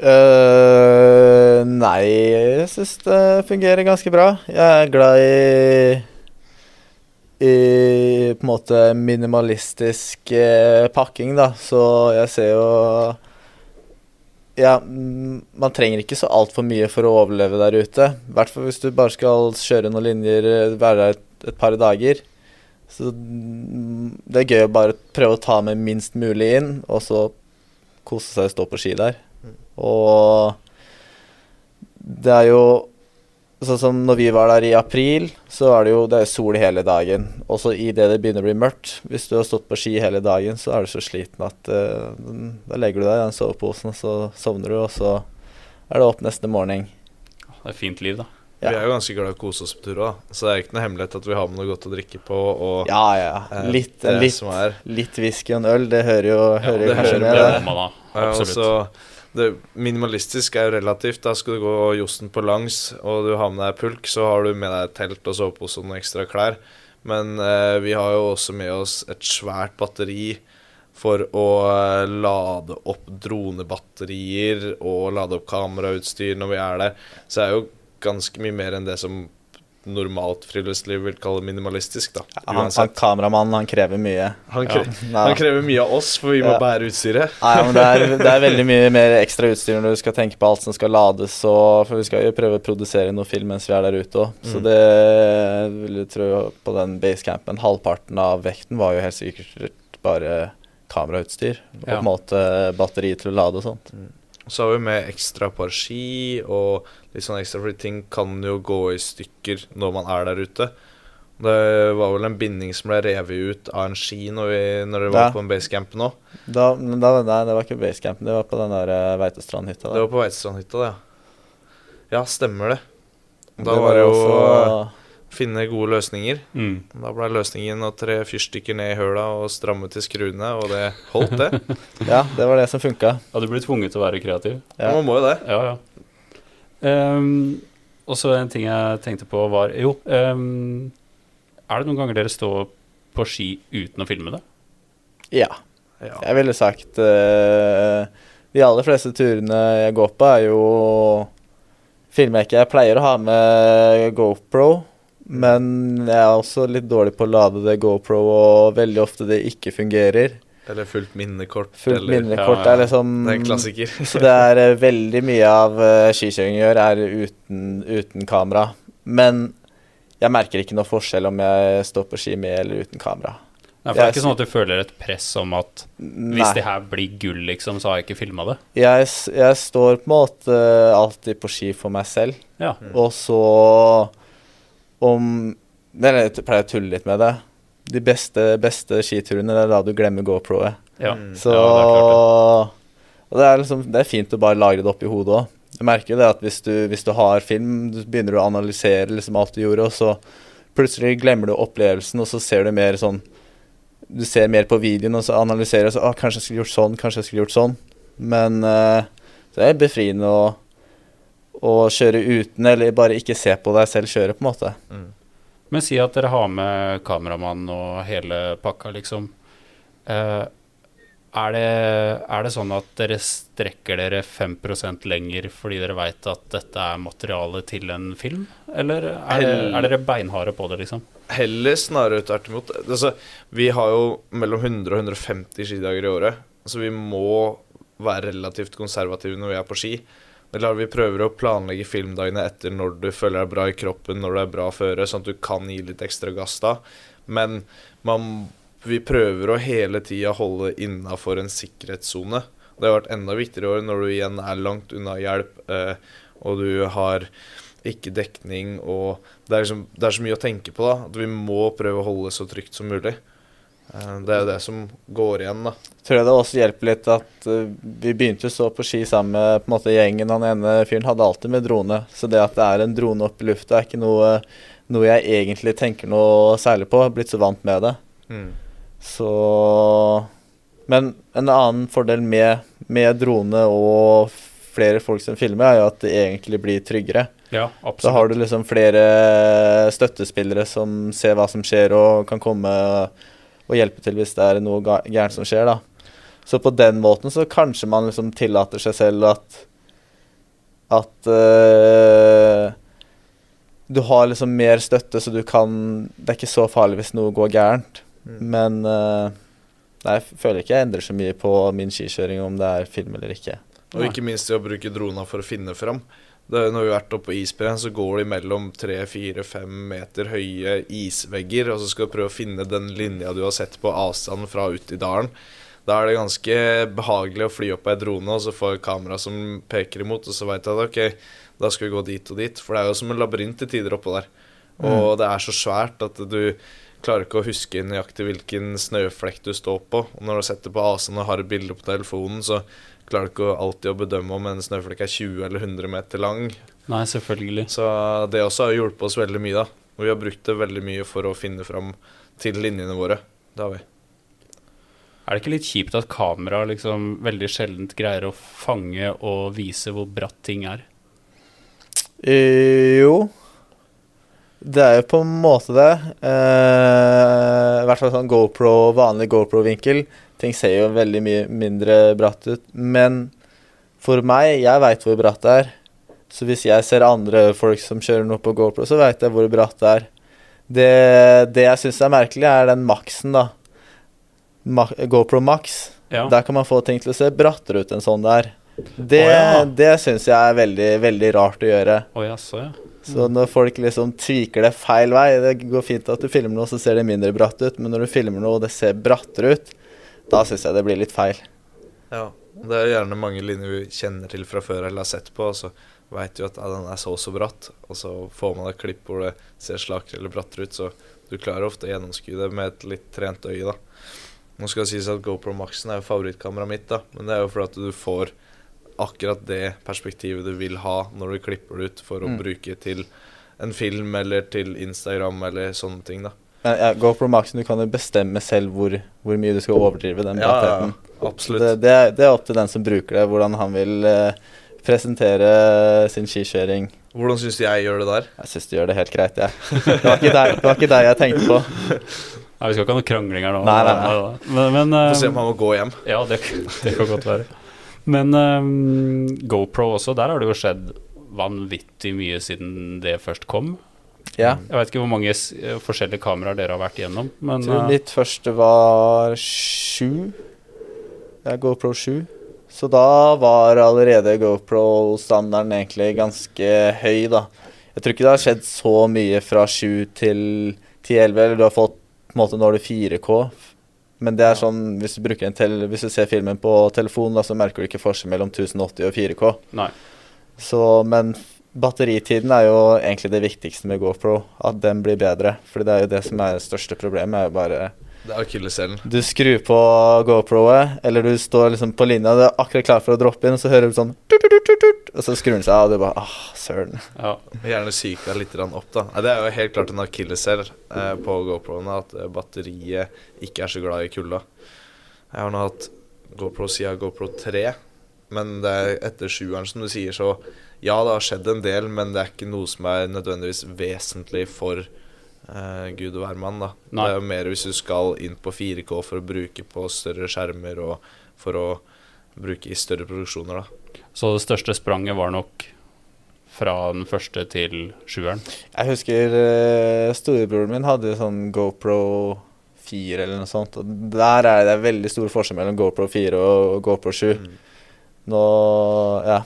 Uh, nei, jeg syns det fungerer ganske bra. Jeg er glad i i på en måte minimalistisk eh, pakking, da. Så jeg ser jo Ja, mm, man trenger ikke så altfor mye for å overleve der ute. I hvert fall hvis du bare skal kjøre noen linjer, eh, være der et, et par dager. Så mm, det er gøy å bare prøve å ta med minst mulig inn, og så kose seg og stå på ski der. Og det er jo Sånn som når vi var der i april, så er det jo det er sol hele dagen. Også idet det begynner å bli mørkt. Hvis du har stått på ski hele dagen, så er du så sliten at uh, da legger du deg i den soveposen, og så sovner du, og så er det opp neste morgen. Det er fint liv, da. Ja. Vi er jo ganske glad i å kose oss på tur òg, så det er ikke noe hemmelighet at vi har med noe godt å drikke på. Og Ja, ja. Litt, eh, litt, som litt whisky og en øl, det hører jo Ja, hører det kanskje hører med. med. det. Og Absolutt. det minimalistisk er jo relativt. Da skal du gå josten på langs, og du har med deg pulk, så har du med deg telt og sovepose og noen ekstra klær. Men eh, vi har jo også med oss et svært batteri for å eh, lade opp dronebatterier og lade opp kamerautstyr når vi er der. Så det er jo ganske mye mer enn det som normalt friluftsliv vil kalle minimalistisk, da. Han, han kameramannen, han krever mye. Han, kre ja. han krever mye av oss, for vi må Ja. bære utstyret. Nei, men det er, det er veldig mye mer ekstra utstyr når du skal tenke på alt som skal lades. Og, for vi skal jo prøve å produsere noe film mens vi er der ute òg. Så Mm. det vil jeg tro på den basecampen Halvparten av vekten var jo helt sikkert bare kamerautstyr. Og Ja. på en måte batteri til å lade og sånt. Så har vi med ekstra par ski og litt sånn ekstra, fordi ting kan jo gå i stykker når man er der ute. Det var vel en binding som ble revet ut av en ski når, vi, når det var da. på en basecamp nå. Da, da, nei, det var ikke basecampen, det var på den der eh, Veitestrandhytta. Det var på Veitestrandhytta, ja. Ja, stemmer det. Da Det var det jo også- finne gode løsninger. Mm. Da ble løsningen å tre fyrstikker ned i høla og stramme til skruene, og det holdt, det. Ja, det var det som funka. Ja, du blir tvunget til å være kreativ? Ja. Man må jo det. Ja, ja. Um, og så en ting jeg tenkte på var Jo, um, er det noen ganger dere står på ski uten å filme det? Ja. Ja. Jeg ville sagt uh, De aller fleste turene jeg går på, er jo filmer jeg ikke. Jeg pleier å ha med GoPro, men jeg er også litt dårlig på å lade det GoPro, og veldig ofte det ikke fungerer. Eller fullt minnekort. Fullt eller minnekort Ja, er liksom Det er en klassiker. Så det er eh, veldig mye av uh, skikjøringen gjør, er uten, uten kamera. Men jeg merker ikke noe forskjell om jeg står på ski med eller uten kamera. Nei, for det er Jeg ikke sånn at du føler et press om at hvis det her blir gull, liksom, så har jeg ikke filma det. Jeg, jeg står på en måte alltid på ski for meg selv, Ja. og så om jeg pleier å tulle litt med det. De beste, beste skiturene det er da du glemmer GoPro-et. ja. Mm. Så Ja, det er klart Og det er, liksom, det er fint å bare lagre det oppi hodet òg. Jeg merker jo det at hvis du, hvis du har film, du begynner du å analysere liksom alt du gjorde, og så plutselig glemmer du opplevelsen, og så ser du mer sånn Du ser mer på videoen, og så analyserer og så ah, Kanskje jeg skulle gjort sånn, kanskje jeg skulle gjort sånn. Men eh, det er befriende å, å kjøre uten, eller bare ikke se på deg selv kjøre, på en måte. Mm. Men si at dere har med kameramann og hele pakka, liksom. Eh, er, det, er det sånn at dere strekker dere 5% lenger fordi dere veit at dette er materiale til en film? Eller er, det, er dere beinharde på det, liksom? Heller snarere tvert imot. Altså, vi har jo mellom 100 og 150 skidager i året, så vi må være relativt konservative når vi er på ski. Det er Vi prøver å planlegge filmdagene etter når du føler deg bra i kroppen, når du er bra føre, sånn at du kan gi litt ekstra gass da. Men man, vi prøver å hele tida holde innafor en sikkerhetssone. Det har vært enda viktigere i år når du igjen er langt unna hjelp, eh, og du har ikke dekning og det er, liksom, det er så mye å tenke på, da. At vi må prøve å holde det så trygt som mulig. Eh, Det er jo det som går igjen, da. tror jeg det også hjelper litt at eh, vi begynte jo så på ski sammen med på en måte gjengen. Han ene fyren hadde alltid med drone, så det at det er en drone oppe i lufta, er ikke noe, noe jeg egentlig tenker noe særlig på. Jeg har blitt så vant med det. Mm. Så Men en annen fordel med, med drone og flere folk som filmer, er jo at det egentlig blir tryggere. Ja, Da har du liksom flere støttespillere som ser hva som skjer, og kan komme og hjelpe til hvis det er noe gærent som skjer, da. Så på den måten så kanskje man liksom tillater seg selv at At uh, du har liksom mer støtte, så du kan Det er ikke så farlig hvis noe går gærent. Mm. Men uh, Nei, jeg føler ikke jeg endrer så mye på min skikjøring om det er film eller ikke. Og ikke minst det å bruke drona for å finne fram. Det når vi har vært oppe på isbreen, så går de mellom tre, fire, fem meter høye isvegger, og så skal du prøve å finne den linja du har sett på avstanden fra ute i dalen. Da er det ganske behagelig å fly opp ei drone, og så får jeg kamera som peker imot, og så veit jeg at ok, da skal vi gå dit og dit. For det er jo som en labyrint til tider oppå der. Og det er så svært at du klarer ikke å huske nøyaktig hvilken snøflekk du står på. Og når du setter på avstand og har et bilde på telefonen, så klarer ikke alltid å bedømme om en snøflekk er 20 eller 100 meter lang. Nei, selvfølgelig. Så det også har hjulpet oss veldig mye, da. Og vi har brukt det veldig mye for å finne fram til linjene våre. Det har vi. Er det ikke litt kjipt at kamera liksom veldig sjeldent greier å fange og vise hvor bratt ting er? Eh, jo. Det er jo på en måte det. Eh, I hvert fall sånn GoPro, vanlig GoPro-vinkel. Ting ser jo veldig mye mindre bratt ut. Men for meg, jeg veit hvor bratt det er. Så hvis jeg ser andre folk som kjører noe på GoPro, så veit jeg hvor bratt det er. Det, det jeg syns er merkelig, er den maksen, da. Ma GoPro Max. Ja. Der kan man få ting til å se brattere ut enn sånn det er. Det, Å, ja. det syns jeg er veldig, veldig rart å gjøre. Oh, ja, så, ja. Så når folk liksom tviker det feil vei Det går fint at du filmer noe, så ser det mindre bratt ut, men når du filmer noe og det ser brattere ut, da syns jeg det blir litt feil. Ja. Det er gjerne mange linjer vi kjenner til fra før eller har sett på, og så veit du at ja, den er så og så bratt, og så får man et klipp hvor det ser slakere eller brattere ut, så du klarer ofte å gjennomskue det med et litt trent øye, da. Nå skal det sies at GoPro Maxen er jo favorittkameraet mitt, da, men det er jo fordi at du får akkurat det perspektivet du vil ha når du klipper det ut for å Mm. bruke til en film eller til Instagram eller sånne ting, da. Men ja, GoPro Maxen, du kan jo bestemme selv hvor, hvor mye du skal overdrive den brattheten. absolutt. Det, det, er, det er opp til den som bruker det, hvordan han vil eh, presentere sin skikjøring. Hvordan syns du jeg gjør det der? Jeg syns du gjør det helt greit, jeg. Det var ikke det var ikke deg jeg tenkte på. Nei, vi skal ikke ha noe krangling her nå. Nei, nei, nei. Men, men Få se eh, om han må gå hjem. Ja, det, det kan godt være. Men um, GoPro også, der har det jo skjedd vanvittig mye siden det først kom. Ja. Jeg vet ikke hvor mange eh, forskjellige kameraer dere har vært igjennom, men Jeg tror eh, mitt første var sju. ja, GoPro 7. Så da var allerede GoPro-standarden egentlig ganske høy, da. Jeg tror ikke det har skjedd så mye fra 7 til 10-11, eller du har fått på en måte Nå har du 4K. Men det er sånn, hvis du, en tel hvis du ser filmen på telefonen, da, så merker du ikke forskjell mellom 1080 og 4K. Nei. Så, men batteritiden er jo egentlig det viktigste med GoPro. At den blir bedre. For det er jo det som er det største problemet. er jo bare Det er akilleshælen. Du skrur på GoPro-et, eller du står liksom på linja, du er akkurat klar for å droppe inn, og så hører du sånn tut, tut, tut, tut, Og så skrur den seg av, og du bare ah, søren. Ja. Gjerne psyka litt opp, da. Det er jo helt klart en akilleshæl eh, på GoPro-ene at eh, batteriet ikke er så glad i kulda. Jeg har nå hatt GoPro siden GoPro 3, men det er etter sjueren, som du sier, så ja, det har skjedd en del, men det er ikke noe som er nødvendigvis vesentlig for uh, Gud og hvermann, da. Nei. Det er jo mer hvis du skal inn på 4K for å bruke på større skjermer og for å bruke i større produksjoner, da. Så det største spranget var nok fra den første til sjueren. Jeg husker uh, storebroren min hadde sånn GoPro 4 eller noe sånt. Og der er det veldig stor forskjell mellom GoPro 4 og GoPro 7. Mm. Nå Ja.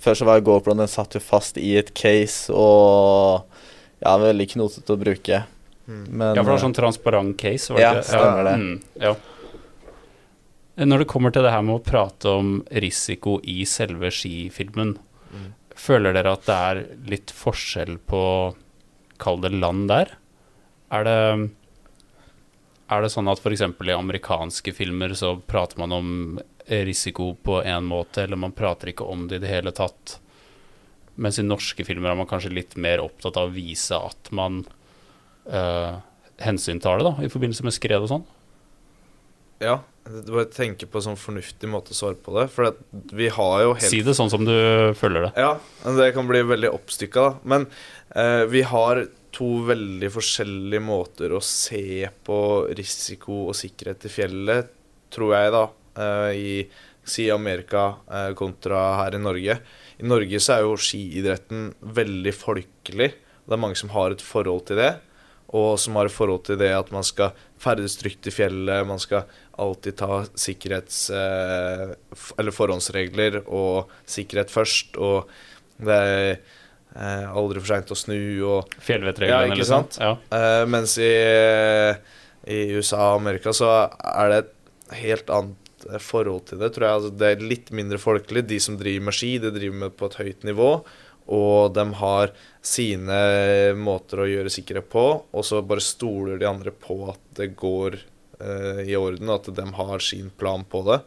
Før så var GoPro den satt jo fast i et case og ja, veldig knotete å bruke. Mm. Men Ja, for det var eh, sånn transparent case, var det Ja, ikke? stemmer det. Mm, ja. Når det kommer til det her med å prate om risiko i selve skifilmen, Mm. føler dere at det er litt forskjell på Kall det land der? Er det er det sånn at f.eks. i amerikanske filmer så prater man om risiko på én måte, eller man prater ikke om det i det hele tatt? Mens i norske filmer er man kanskje litt mer opptatt av å vise at man eh, hensyntar det, da, i forbindelse med skred og sånn. Ja. Du bare tenker på en sånn fornuftig måte å svare på det. For vi har jo helt Si det sånn som du føler det. Ja, det kan bli veldig oppstykka, da. Men eh, vi har to veldig forskjellige måter å se på risiko og sikkerhet i fjellet, tror jeg, da. Eh, I si Amerika eh, kontra her i Norge. I Norge så er jo skiidretten veldig folkelig. Det er mange som har et forhold til det. Og som har et forhold til det at man skal ferdes trygt i fjellet, man skal alltid ta sikkerhets... Eh, eller forhåndsregler og sikkerhet først. Og det er aldri for seint å snu og Fjellvettreglene, Ja, ikke liksom. sant? Ja. Mens i, i USA og Amerika så er det et helt annet forhold til det, tror jeg. Altså, det er litt mindre folkelig. De som driver med ski, de driver med på et høyt nivå. Og de har sine måter å gjøre sikkerhet på, og så bare stoler de andre på at det går eh, i orden, at de har sin plan på det.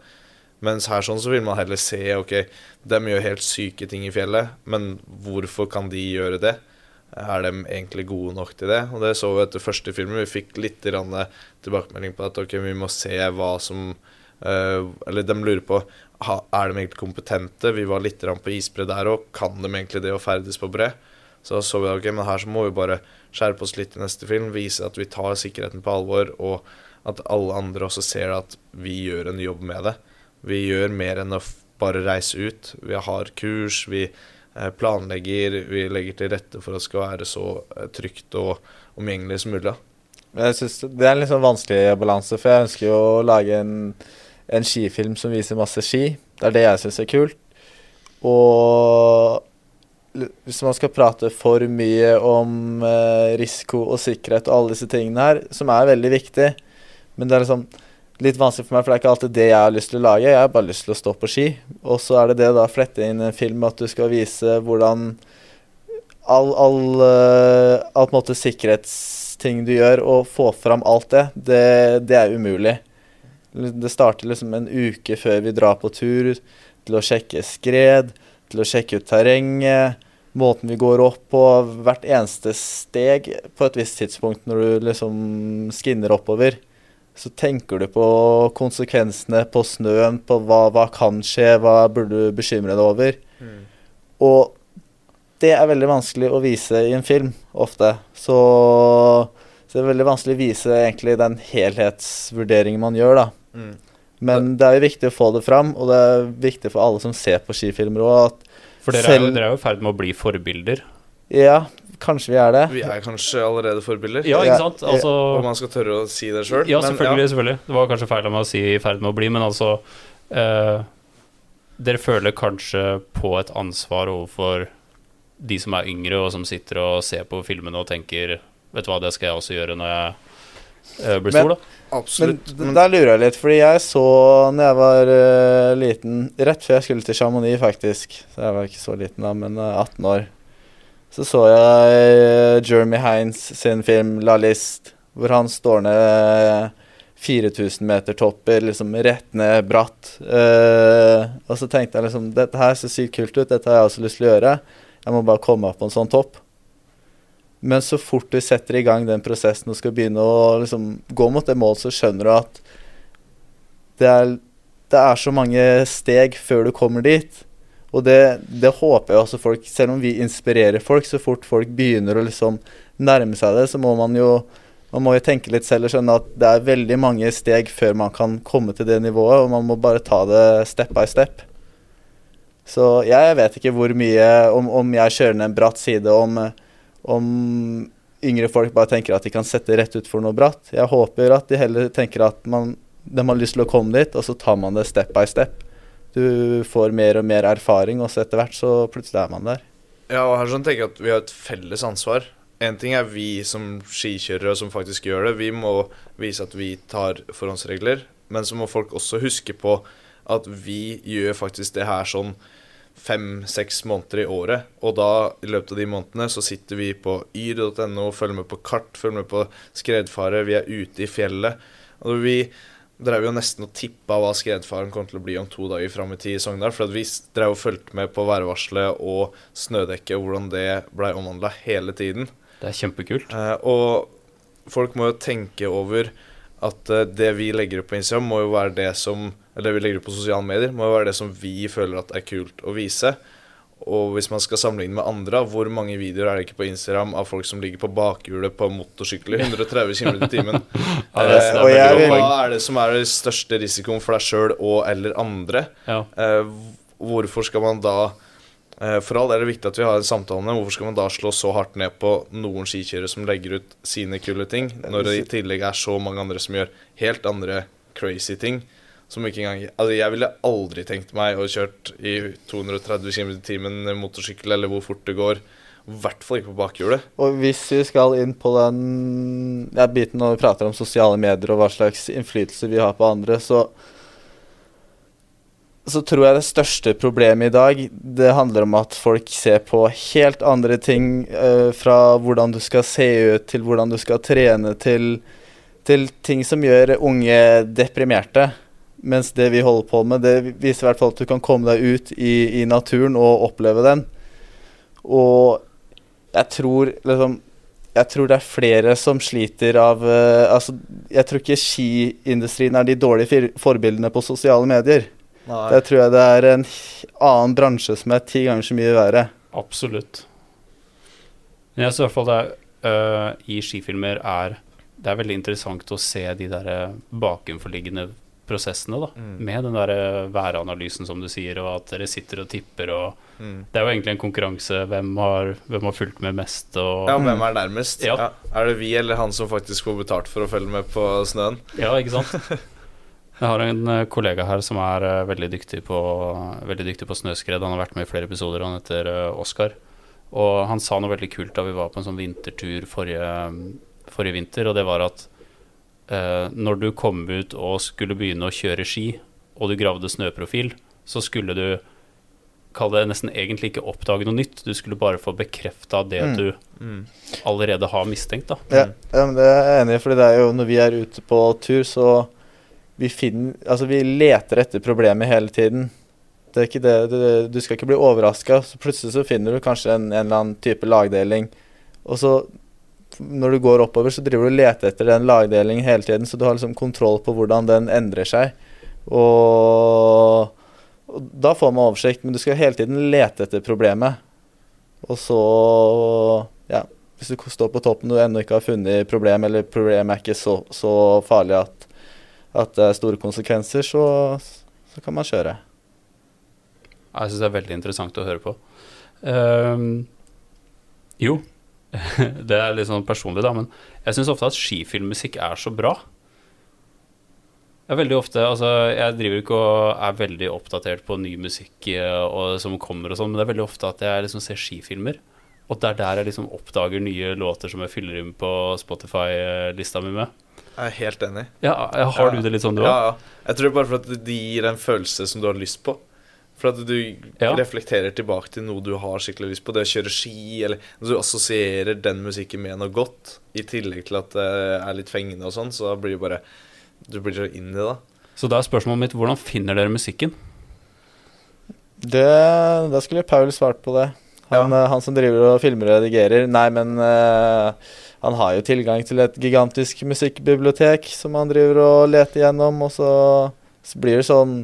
Mens her sånn så vil man heller se ok, de gjør helt syke ting i fjellet, men hvorfor kan de gjøre det? Er de egentlig gode nok til det? Og det så vi etter første filmen. Vi fikk litt tilbakemelding på at ok, vi må se hva som Eller de lurer på er de egentlig kompetente. Vi var litt på isbre der òg. Kan de egentlig det å ferdes på bre? Så så vi ok, men her så må vi bare skjerpe oss litt i neste film. Vise at vi tar sikkerheten på alvor, og at alle andre også ser at vi gjør en jobb med det. Vi gjør mer enn å bare reise ut. Vi har kurs, vi eh, planlegger, vi legger til rette for at det skal være så eh, trygt og omgjengelig som mulig. Jeg synes Det er en litt sånn vanskelig balanse, for jeg ønsker jo å lage en, en skifilm som viser masse ski. Det er det jeg syns er kult. Og hvis man skal prate for mye om eh, risiko og sikkerhet og alle disse tingene her, som er veldig viktig, men det er liksom litt vanskelig for meg, for det er ikke alltid det jeg har lyst til å lage. Jeg har bare lyst til å stå på ski. Og så er det det å flette inn en film at du skal vise hvordan all, all, all, all på en måte sikkerhetsting du gjør, og få fram alt det, det, det er umulig. Det starter liksom en uke før vi drar på tur, til å sjekke skred, til å sjekke ut terrenget, måten vi går opp på, hvert eneste steg på et visst tidspunkt når du liksom skinner oppover. Så tenker du på konsekvensene på snøen, på hva, hva kan skje, hva burde du bekymre deg over. Og det er veldig vanskelig å vise i en film, ofte. Så, så det er veldig vanskelig å vise egentlig den helhetsvurderingen man gjør, da. Mm. Men det er jo viktig å få det fram, og det er viktig for alle som ser på skifilmer òg, For dere er, jo, Selv- er jo i ferd med å bli forbilder. Ja, kanskje vi er det. Vi er kanskje allerede forbilder. Ja, Ja, ikke sant? Altså Om man skal tørre å si det sjøl. Ja, selvfølgelig, selvfølgelig. Det var kanskje feil av meg å si 'i ferd med å bli', men altså eh, Dere føler kanskje på et ansvar overfor de som er yngre, og som sitter og ser på filmene og tenker 'Vet du hva, det skal jeg også gjøre når jeg blir Men- stor', da. Men Absolutt. d- der lurer jeg litt, fordi jeg så når jeg var uh, liten Rett før jeg skulle til Chamonix, faktisk. Så jeg var ikke så liten da, men uh, 18 år. Så så jeg uh, Jeremy Hines sin film 'La List', hvor han står ned 4000 meter topper, liksom rett ned bratt. Eh, og så tenkte jeg liksom Dette her ser sykt kult ut, dette har jeg også lyst til å gjøre. Jeg må bare komme opp på en sånn topp. Men så fort du setter i gang den prosessen og skal begynne å liksom gå mot det målet, så skjønner du at det er, det er så mange steg før du kommer dit. Og det, det håper jeg også folk Selv om vi inspirerer folk, så fort folk begynner å liksom nærme seg det, så må man jo man må jo tenke litt selv og skjønne at det er veldig mange steg før man kan komme til det nivået, og man må bare ta det step by step. Så jeg vet ikke hvor mye Om, om jeg kjører ned en bratt side, om, om yngre folk bare tenker at de kan sette rett ut for noe bratt. Jeg håper at de heller tenker at man, de har lyst til å komme dit, og så tar man det step by step. Du får mer og mer erfaring, og så etter hvert så plutselig er man der. Ja, og her sånn tenker jeg at vi har et felles ansvar. En ting er vi som skikjørere som faktisk gjør det. Vi må vise at vi tar forhåndsregler. Men så må folk også huske på at vi gjør faktisk det her sånn fem-seks måneder i året. Og da, i løpet av de månedene, så sitter vi på yr.no, følger med på kart, følger med på skredfare, vi er ute i fjellet. Og vi drev jo nesten og tippa hva skredfaren kom til å bli om to dager fram i tid i Sogndal. For at vi drev og fulgte med på værvarselet og snødekket hvordan det blei omhandla hele tiden. Det er kjempekult. Eh, og folk må jo tenke over at eh, det vi legger opp på Instagram, må jo være det som Eller det vi legger ut på sosiale medier, må jo være det som vi føler at er kult å vise. Og hvis man skal sammenligne med andre, hvor mange videoer er det ikke på Instagram av folk som ligger på bakhjulet på motorsykkel i 130 km i timen? Ja, det er- det er Hva er det som er den største risikoen for deg sjøl og eller andre? Ja. Eh, hvorfor skal man da eh, For all del er det viktig at vi har en samtale om det. Hvorfor skal man da slå så hardt ned på noen skikjørere som legger ut sine kule ting, når det i tillegg er så mange andre som gjør helt andre crazy ting? Som ikke engang Altså, jeg ville aldri tenkt meg å kjørt i 230 km i timen motorsykkel, eller hvor fort det går. I hvert fall ikke på bakhjulet. Og hvis vi skal inn på den ja, biten når vi prater om sosiale medier og hva slags innflytelse vi har på andre, så så tror jeg det største problemet i dag det handler om at folk ser på helt andre ting. Uh, fra hvordan du skal se ut, til hvordan du skal trene, til, til ting som gjør unge deprimerte. Mens det vi holder på med, det viser i hvert fall at du kan komme deg ut i, i naturen og oppleve den. Og jeg tror liksom Jeg tror det er flere som sliter av uh, Altså, jeg tror ikke skiindustrien er de dårlige fir- forbildene på sosiale medier. Der tror jeg det er en annen bransje som er ti ganger så mye verre. Absolutt. Men jeg synes i hvert fall det er, uh, i skifilmer er Det er veldig interessant å se de der øh, bakenforliggende prosessene, da. Mm. Med den der øh, væranalysen, som du sier, og at dere sitter og tipper og Mm. Det er jo egentlig en konkurranse. Hvem har, hvem har fulgt med mest, og Ja, hvem er nærmest? Ja. Ja. Er det vi eller han som faktisk får betalt for å følge med på snøen? Ja, ikke sant? Jeg har en eh, kollega her som er eh, veldig dyktig på, veldig dyktig på snøskred. Han har vært med i flere episoder. Han heter eh, Oskar. Og han sa noe veldig kult da vi var på en sånn vintertur forrige, forrige vinter, og det var at eh, når du kom ut og skulle begynne å kjøre ski, og du gravde snøprofil, så skulle du Kall det nesten egentlig ikke oppdage noe nytt. Du skulle bare få bekrefta det Mm. du Mm. allerede har mistenkt. da Ja, ja, men det er jeg enig i, for det er jo når vi er ute på tur, så vi finner Altså, vi leter etter problemet hele tiden. Det er ikke det, det Du skal ikke bli overraska. Så plutselig så finner du kanskje en, en eller annen type lagdeling, og så når du går oppover, så driver du og leter etter den lagdelingen hele tiden, så du har liksom kontroll på hvordan den endrer seg. Og, og da får man oversikt, men du skal hele tiden lete etter problemet. Og så Ja, hvis du står på toppen og ennå ikke har funnet problem, eller problemet er ikke så, så farlig at, at det er store konsekvenser, så, så kan man kjøre. Jeg syns det er veldig interessant å høre på. Um, Jo, det er litt sånn personlig, da, men jeg syns ofte at skifilmmusikk er så bra. Jeg er veldig ofte, altså jeg driver ikke og er veldig oppdatert på ny musikk eh, og, som kommer og sånn, men det er veldig ofte at jeg liksom ser skifilmer. Og det er der jeg liksom oppdager nye låter som jeg fyller inn på Spotify-lista mi med. Jeg er helt enig. Ja, Har du det litt sånn, du òg? Ja, ja. Jeg tror bare for at det gir en følelse som du har lyst på. For at du Ja. reflekterer tilbake til noe du har skikkelig lyst på. Det å kjøre ski, eller du assosierer den musikken med noe godt, i tillegg til at det er litt fengende og sånn, så da blir det bare Du blir så inn i det. Så da er spørsmålet mitt hvordan finner dere musikken? Det, da skulle Paul svart på det. Han, ja. han som driver og filmer og redigerer. Nei, men uh, han har jo tilgang til et gigantisk musikkbibliotek som han driver og leter gjennom, og så, så blir det sånn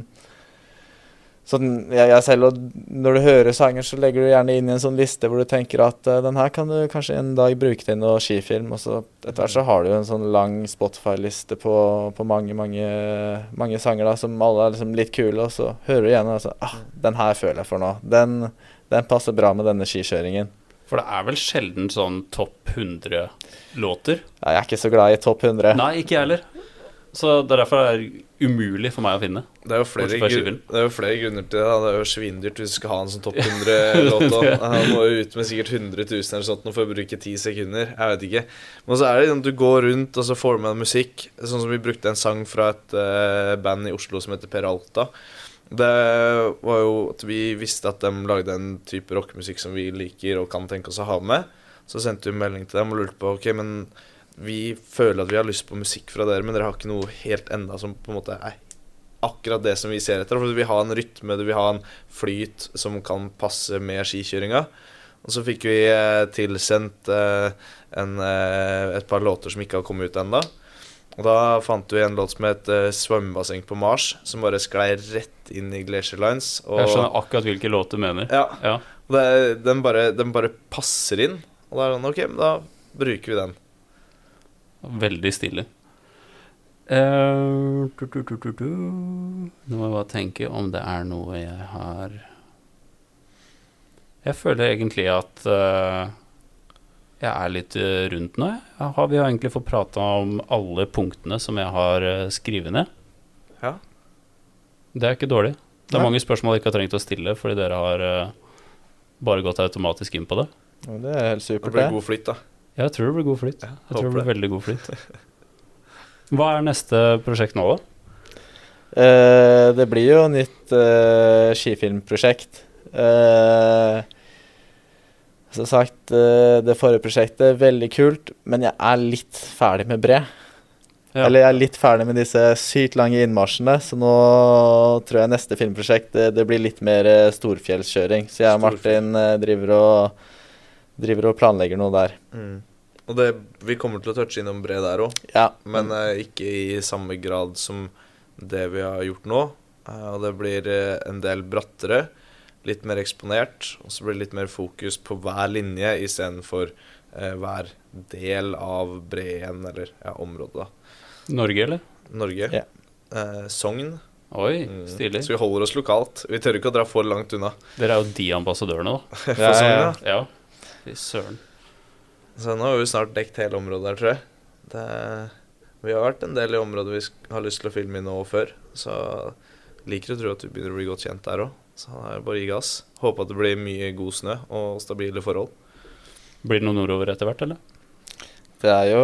Sånn, jeg, jeg selv, Når du hører sanger, så legger du gjerne inn i en sånn liste hvor du tenker at uh, den her kan du kanskje en dag bruke til noe skifilm. Og så etter hvert så har du en sånn lang Spotify-liste på, på mange, mange, mange sanger da, som alle er liksom litt kule, og så hører du igjen og så ah, Den her føler jeg for nå. Den, den passer bra med denne skikjøringen. For det er vel sjelden sånn topp 100 låter? Ja, jeg er ikke så glad i topp 100. Nei, ikke jeg heller. Så det er derfor det er umulig for meg å finne. Det er jo flere, Bortsett fra gru- skifilm. det er jo flere grunner til det. da. Det er jo svindyrt hvis du skal ha en sånn topp 100-låt. Han må jo ut med sikkert 100 000 eller sånt for å bruke ti sekunder. Jeg vet ikke. Men så er det sånn at du går rundt og så får du med musikk. Sånn som vi brukte en sang fra et uh, band i Oslo som heter Per Alta. Det var jo at vi visste at de lagde en type rockemusikk som vi liker og kan tenke oss å ha med. Så sendte vi melding til dem og lurte på Ok, men vi føler at vi har lyst på musikk fra dere, men dere har ikke noe helt enda som på en måte er akkurat det som vi ser etter. For vi vil ha en rytme, vi vil ha en flyt som kan passe med skikjøringa. Og så fikk vi eh, tilsendt eh, en, eh, et par låter som ikke har kommet ut ennå. Og da fant vi en låt som het 'Svømmebasseng på Mars', som bare sklei rett inn i Glacier Lines. Og, Jeg skjønner akkurat hvilke låter du mener. Ja, Ja. det, den, bare, den bare passer inn. Og da er det sånn OK, da bruker vi den. Veldig stilig. Eh, du, du, du, du, du. Nå må jeg bare tenke om det er noe jeg har Jeg føler egentlig at eh, jeg er litt eh, rundt nå. jeg. Har, vi har egentlig fått prata om alle punktene som jeg har skrevet ned. Ja. Det er ikke dårlig. Det er ja. mange spørsmål jeg ikke har trengt å stille, fordi dere har bare gått automatisk inn på det. Ja, det er helt supert. Det blir god flyt, da. Jeg tror det blir god flyt. Jeg tror det blir veldig god flyt. Hva er neste prosjekt nå, da? Uh, det blir jo nytt uh, skifilmprosjekt. Uh, som sagt, det forrige prosjektet er veldig kult, men jeg er litt ferdig med Bre. Ja. Eller jeg er litt ferdig med disse sykt lange innmarsjene, så nå tror jeg neste filmprosjekt det, det blir litt mer storfjellskjøring. Så jeg og Martin driver og, driver og planlegger noe der. Mm. Og det, vi kommer til å touche innom bre der òg, Ja, men uh, ikke i samme grad som det vi har gjort nå. Uh, og det blir uh, en del brattere, litt mer eksponert, og så blir det litt mer fokus på hver linje istedenfor uh, hver del av breen, eller ja, området, da. Norge, eller? Norge. Yeah. Eh, Sogn. Oi, Mm. stilig. Så vi holder oss lokalt. Vi tør ikke å dra for langt unna. Dere er jo de ambassadørene, da. For Ja, Sogn, ja. ja. Ja. Fy søren. Så nå har vi snart dekt hele området her, tror jeg. Det, vi har vært en del i området vi har lyst til å filme i nå og før. Så liker å tro at vi begynner å bli godt kjent der òg. Så er bare å gi gass. Håper at det blir mye god snø og stabile forhold. Blir det noe nordover etter hvert, eller? Det har jo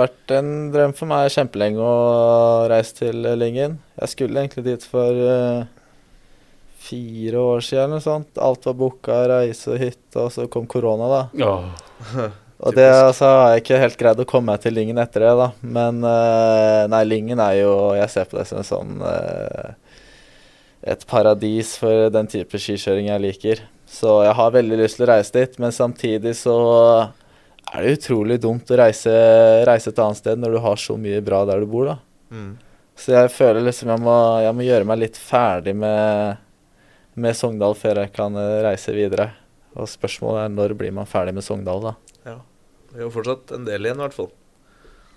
vært en drøm for meg kjempelenge å reise til Lyngen. Jeg skulle egentlig dit for uh, fire år siden eller noe sånt. Alt var booka, reise og hytte, og så kom korona, da. Åh, Og det altså, har jeg ikke helt greid å komme meg til Lyngen etter det, da. Men uh, nei, Lyngen er jo Jeg ser på det som en sånn uh, Et paradis for den type skikjøring jeg liker. Så jeg har veldig lyst til å reise dit, men samtidig så er det utrolig dumt å reise, reise et annet sted når du har så mye bra der du bor, da. Mm. Så jeg føler liksom jeg må, jeg må gjøre meg litt ferdig med, med Sogndal før jeg kan eh, reise videre. Og spørsmålet er når blir man ferdig med Sogndal, da? Ja, Vi har fortsatt en del igjen, i hvert fall.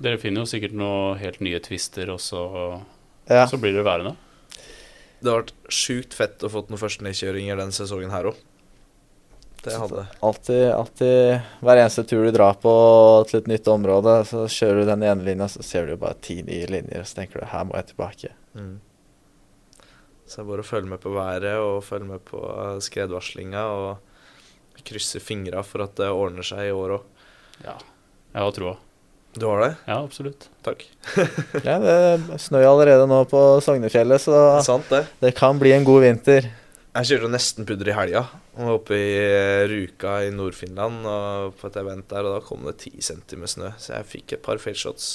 dere finner jo sikkert noe helt nye twister, og så, Ja. så blir dere værende. Det har vært sjukt fett å fått noen førstenedkjøringer den sesongen her òg. Det hadde Alltid, alltid Hver eneste tur du drar på til et nytt område, så kjører du den ene linja, så ser du bare ti nye linjer, og så tenker du her må jeg tilbake. mm. Så det er bare å følge med på været og følge med på skredvarslinga og krysse fingra for at det ordner seg i år òg. Ja, jeg har troa. Du har det? Ja, absolutt. Takk. Ja, det snør allerede nå på Sognefjellet, så Det sant, det. det kan bli en god vinter. Jeg kjørte nesten pudder i helga. Var oppe i eh, Ruka i Nord-Finland og på et event der, og da kom det ti centimeter med snø. Så jeg fikk et par failshots.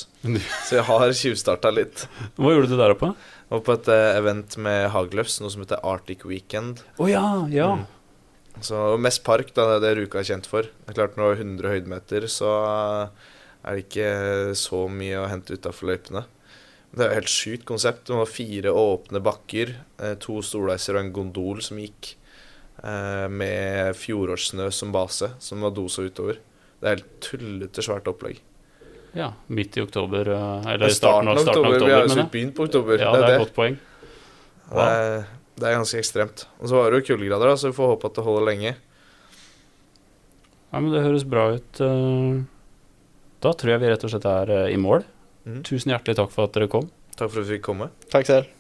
Så jeg har tjuvstarta litt. Hva gjorde du der oppe? Jeg var på et eh, event med Hagløfs, noe som heter Arctic Weekend. Å ja, ja. Mm. Så mest park, da, det er det Ruka er kjent for. Det er klart Når det er 100 høydemeter, så er det ikke så mye å hente utafor løypene. Det er et helt sjukt konsept. Det var fire åpne bakker, eh, to stoleiser og en gondol som gikk. eh, Med fjorårssnø som base, som var dosa utover. Det er helt tullete svært opplegg. ja. Midt i oktober, eh, eller starten, starten av, starten av oktober Vi har jo begynt på oktober. Ja, det det er det. et godt poeng. Det er, det er ganske ekstremt. Og så var det jo kuldegrader, da, så vi får håpe at det holder lenge. Ja, men det høres bra ut. eh. Da tror jeg vi rett og slett er eh, i mål. Mm. Tusen hjertelig takk for at dere kom. Takk for at vi fikk komme. Takk selv.